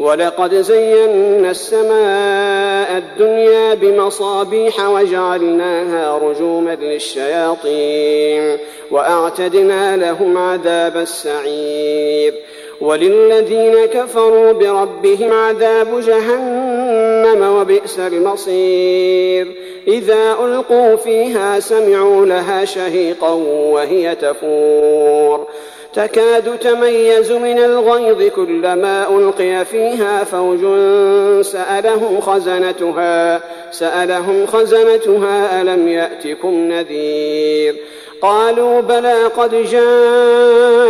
ولقد زينا السماء الدنيا بمصابيح وجعلناها رجوما للشياطين وأعتدنا لهم عذاب السعير وللذين كفروا بربهم عذاب جهنم وبئس المصير إذا ألقوا فيها سمعوا لها شهيقا وهي تفور تكاد تميز من الغيظ كلما ألقي فيها فوج سألهم خزنتها سألهم خزنتها ألم يأتكم نذير؟ قالوا بلى قد جاءنا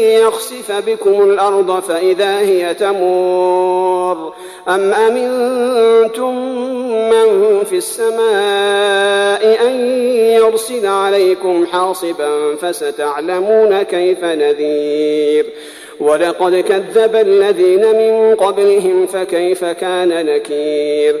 يخسف بكم الأرض فإذا هي تمور. أم أمنتم من في السماء أن يرسل عليكم حاصبا فستعلمون كيف نذير؟ ولقد كذب الذين من قبلهم فكيف كان نكير؟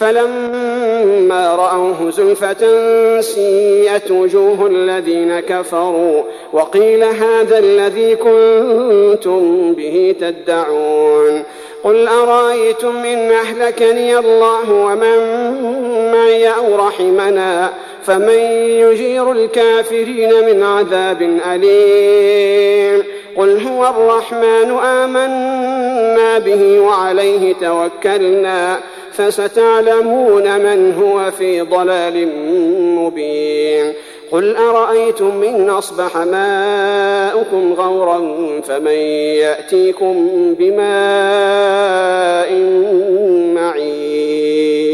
فلما رأوه زلفة سيئت وجوه الذين كفروا وقيل هذا الذي كنتم به تدعون قل أرأيتم إن أهلكني الله ومن معي أو رحمنا فمن يجير الكافرين من عذاب أليم قل هو الرحمن آمنا به وعليه توكلنا فستعلمون من هو في ضلال مبين. قل أرأيتم إن أصبح ماؤكم غورا فمن يأتيكم بماء معين.